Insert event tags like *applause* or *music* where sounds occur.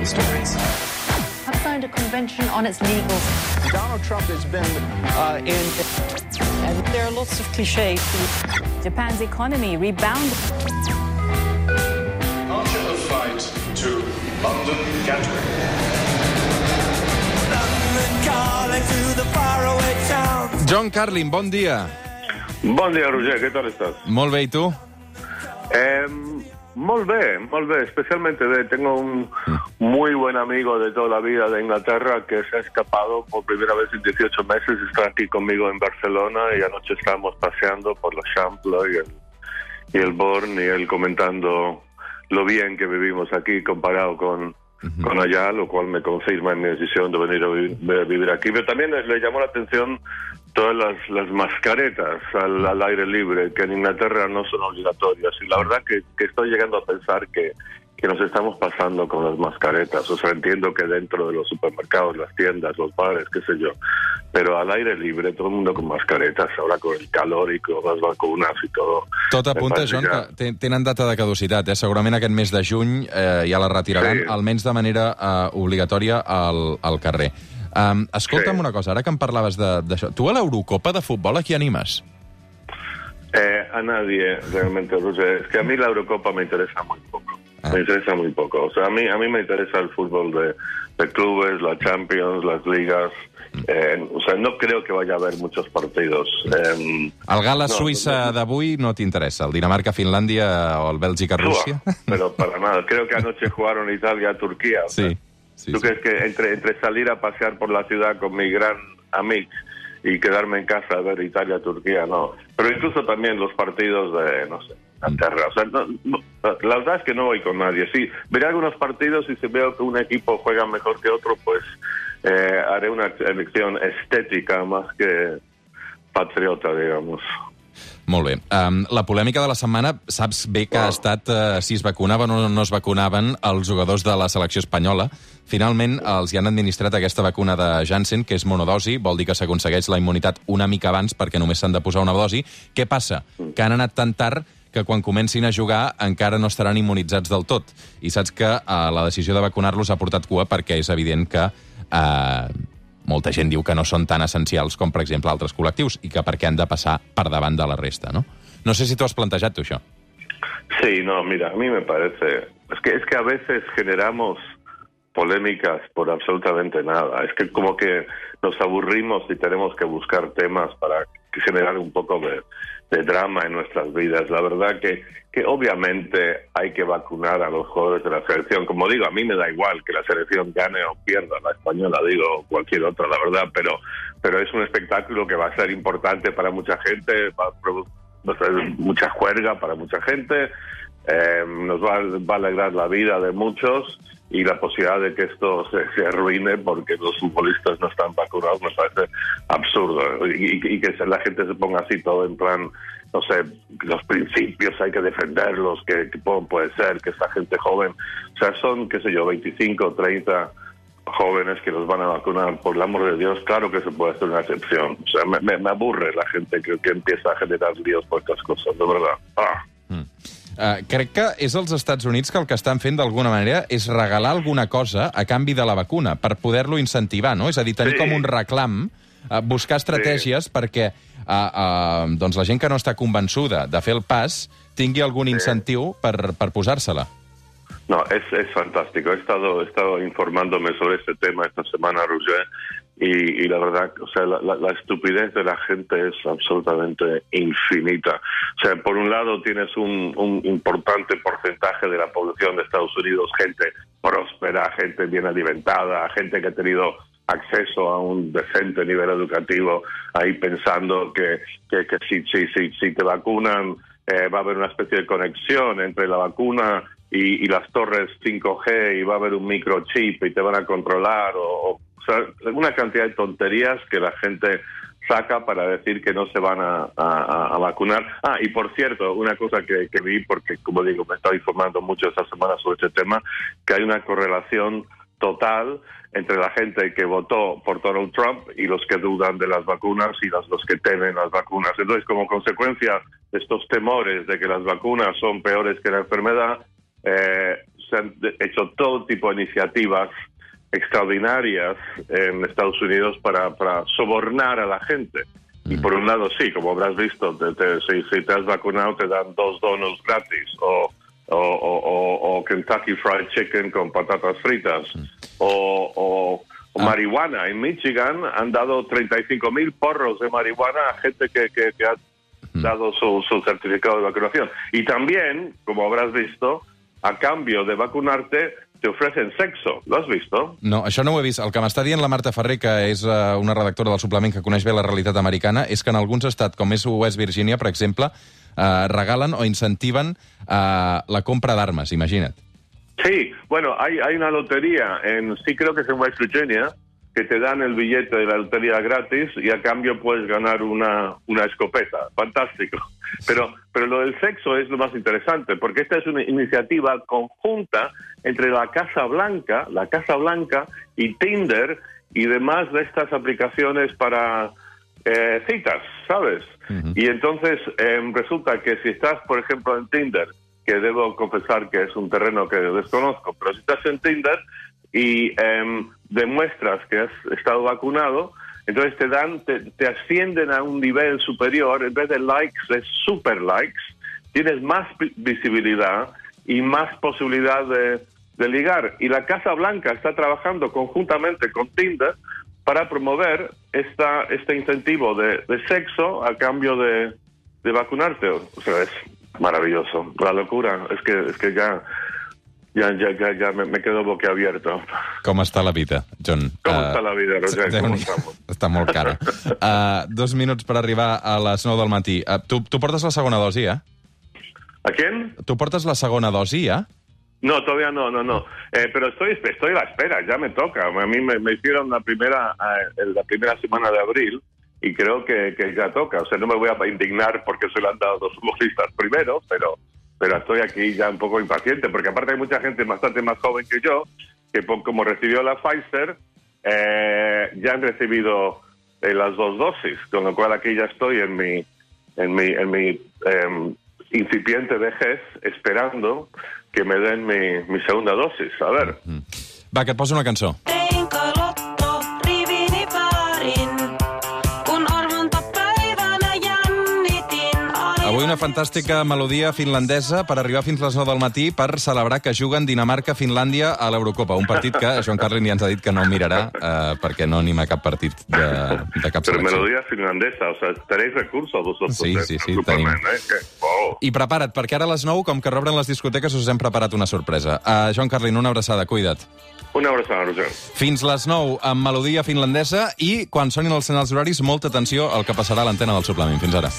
local stories. have signed a convention on its legals. Donald Trump has been uh, in. And there are lots of cliches. Japan's economy rebounded. Departure of flight to London Gatwick. John Carlin, bon dia. Bon dia, Roger, què tal estàs? Molt bé, i tu? Eh, molt bé, molt bé, especialmente bé. Tengo un muy buen amigo de toda la vida de Inglaterra que se ha escapado por primera vez en 18 meses. Está aquí conmigo en Barcelona y anoche estábamos paseando por la Champla y el, y el Born y él comentando lo bien que vivimos aquí comparado con, con allá, lo cual me confirma en mi decisión de venir a vivir, de vivir aquí. Pero también le llamó la atención todas las, las mascaretas al, al aire libre, que en Inglaterra no son obligatorias. Y la verdad que, que estoy llegando a pensar que, que nos estamos pasando con las mascaretas. O sea, entiendo que dentro de los supermercados, las tiendas, los bares, qué sé yo, pero al aire libre, todo el mundo con mascaretas, ahora con el calor y con las vacunas y todo. Tot Me apunta, ya- que ten- tenen data de caducitat. Eh? Segurament aquest mes de juny eh, ja la retiraran, Sí. almenys de manera eh, obligatòria al, al carrer. Um, escolta'm Sí. una cosa, ara que em parlaves de- d'això, tu a l'Eurocopa de futbol a qui animes? Eh, a nadie realmente, Roger. Es que a mí la Eurocopa me interesa muy poco. Ah. Me interesa muy poco. O sea, a mí, a mí me interesa el fútbol de, de clubes, la Champions, las ligas. Eh, o sea, no creo que vaya a haber muchos partidos. Eh, El Gala-Suïssa no. d'avui no t'interessa? El Dinamarca-Finlàndia o el Bèlgica-Rússia? pero *laughs* para nada. Creo que anoche jugaron Italia-Turquía. O sea, Sí, sí, ¿Tú sí. crees que entre, entre salir a pasear por la ciudad con mi gran amigo y quedarme en casa a ver Italia-Turquía? No. Pero incluso también los partidos de, no sé, Inglaterra. O sea, no- no, la verdad es que no voy con nadie. Sí, veré algunos partidos y si veo que un equipo juega mejor que otro, pues eh, haré una elección estética más que patriota, digamos. Molt bé. Um, la polèmica de la setmana, saps bé que ha estat uh, si es vacunaven o no es vacunaven els jugadors de la selecció espanyola. Finalment, els hi han administrat aquesta vacuna de Janssen, que és monodosi, vol dir que s'aconsegueix la immunitat una mica abans perquè només s'han de posar una dosi. Què passa? Que han anat tan tard que quan comencin a jugar encara no estaran immunitzats del tot. I saps que uh, la decisió de vacunar-los ha portat cua perquè és evident que uh, molta gent diu que no són tan essencials com, per exemple, altres col·lectius i que perquè han de passar per davant de la resta, no? No sé si t'ho has plantejat, tu, això. Sí, no, mira, a mí me parece. Es que, es que a veces generamos polémicas por absolutamente nada. Es que como que nos aburrimos y tenemos que buscar temas para generar un poco de, drama en nuestras vidas. La verdad que, que obviamente hay que vacunar a los jugadores de la selección. Como digo, a mí me da igual que la selección gane o pierda, la española digo, cualquier otra, la verdad, pero, pero es un espectáculo que va a ser importante para mucha gente, va a produ- va a ser mucha juerga para mucha gente, eh, nos va, va a alegrar la vida de muchos y la posibilidad de que esto se, se arruine porque los futbolistas no están vacunados me parece absurdo. Y, y- y que la gente se ponga así todo en plan no sé los principios hay que defenderlos que, que puede ser que esta gente joven o sea son qué sé yo 25 30 jóvenes que los van a vacunar por el amor de Dios claro que se puede hacer una excepción. O sea me, me- me aburre la gente que, que empieza a generar líos por estas cosas de verdad. Ah. Uh, crec que és els Estats Units que el que estan fent d'alguna manera és regalar alguna cosa a canvi de la vacuna per poder-lo incentivar, no? És a dir, tenir Sí. com un reclam, uh, buscar estratègies perquè uh, uh, doncs la gent que no està convençuda de fer el pas tingui algun incentiu per, per posar-se-la. No, es, es fantástico. He estado, he estado informándome sobre este tema esta semana, Roger, y, y la verdad, o sea, la, la- estupidez de la gente es absolutamente infinita. O sea, por un lado tienes un, un importante porcentaje de la población de Estados Unidos, gente próspera, gente bien alimentada, gente que ha tenido acceso a un decente nivel educativo, ahí pensando que, que, que si, si, si, si te vacunan eh, va a haber una especie de conexión entre la vacuna y, y las torres 5G y va a haber un microchip y te van a controlar o, una cantidad de tonterías que la gente saca para decir que no se van a, vacunar. Ah, y por cierto, una cosa que, vi, porque como digo, me he estado informando mucho esta semana sobre este tema, que hay una correlación total entre la gente que votó por Donald Trump y los que dudan de las vacunas y los, los que temen las vacunas. Entonces, como consecuencia de estos temores de que las vacunas son peores que la enfermedad, eh, se han hecho todo tipo de iniciativas extraordinarias en Estados Unidos para, para sobornar a la gente. Y por un lado, sí, como habrás visto, te- te- si, si te has vacunado te dan dos donuts gratis o, o, o- o- Kentucky Fried Chicken con patatas fritas o, o marihuana. En Michigan han dado 35 mil porros de marihuana a gente que, que- que ha dado su, su certificado de vacunación. Y también, como habrás visto, a cambio de vacunarte te ofrecen sexo. ¿Lo has visto? No, això no ho he vist. El que m'està dient la Marta Ferrer, que és uh, una redactora del suplement que coneix bé la realitat americana, és que en alguns estats, com és West Virginia, per exemple, uh, regalen o incentiven uh, la compra d'armes, imagina't. Sí, bueno, hay, hay una lotería en, sí creo que es en West Virginia, que te dan el billete de la lotería gratis y a cambio puedes ganar una, una escopeta. Fantástico. Pero, pero lo del sexo es lo más interesante, porque esta es una iniciativa conjunta entre la Casa Blanca, la Casa Blanca y Tinder y demás de estas aplicaciones para eh, citas, ¿sabes? Y entonces em, resulta que si estás, por ejemplo, en Tinder, que debo confesar que es un terreno que desconozco, pero si estás en Tinder y em, demuestras que has estado vacunado, entonces te dan, te, te ascienden a un nivel superior, en vez de likes, es super likes, tienes más vi- visibilidad y más posibilidad de, de ligar. Y la Casa Blanca está trabajando conjuntamente con Tinder para promover esta, este incentivo de, de sexo a cambio de, de vacunarte. O sea, es maravilloso. La locura. Es que, es que ya, ya, ya, ya, ya me, quedo boquiabierto. Com està la vida, John? Com Uh, està la vida, Roger? Com estamos? *laughs* Està molt cara. Uh, *laughs* dos minuts per arribar a les 9 del matí. Uh, tu, tu portes la segona dosi, ja? ¿A quién? Tu portes la segona dosi, ja? No, todavía no, no, no. Eh, pero estoy, estoy a la espera, ya me toca. A mí me, me hicieron la primera, eh, la primera semana de abril y creo que, que ya toca. O sea, no me voy a indignar porque se le han dado dos futbolistas primero, pero, pero estoy aquí ya un poco impaciente, porque aparte hay mucha gente bastante más joven que yo, que como recibió la Pfizer, eh, ya han recibido eh, las dos dosis, con lo cual aquí ya estoy en mi, en mi, en mi em, incipiente vejez esperando que me den mi, mi segunda dosis. A ver. Va, que et poso una cançó. Avui una fantàstica melodia finlandesa per arribar fins les 9 del matí per celebrar que juguen Dinamarca-Finlàndia a l'Eurocopa. Un partit que Joan Carlin ja ens ha dit que no mirarà eh, perquè no anima cap partit de, de cap selecció. melodía finlandesa, o sea, tenéis recursos vosotros. Sí, sí, sí, tenim. ¿eh? Que- wow. I prepara't, perquè ara a les 9, com que rebren les discoteques, us hem preparat una sorpresa. Uh, Joan Carlin, una abraçada, cuida't. Un abrazo, Roger. Fins les 9 amb melodia finlandesa i quan sonin els senyals horaris, molta atenció al que passarà a l'antena del suplement. Fins ara.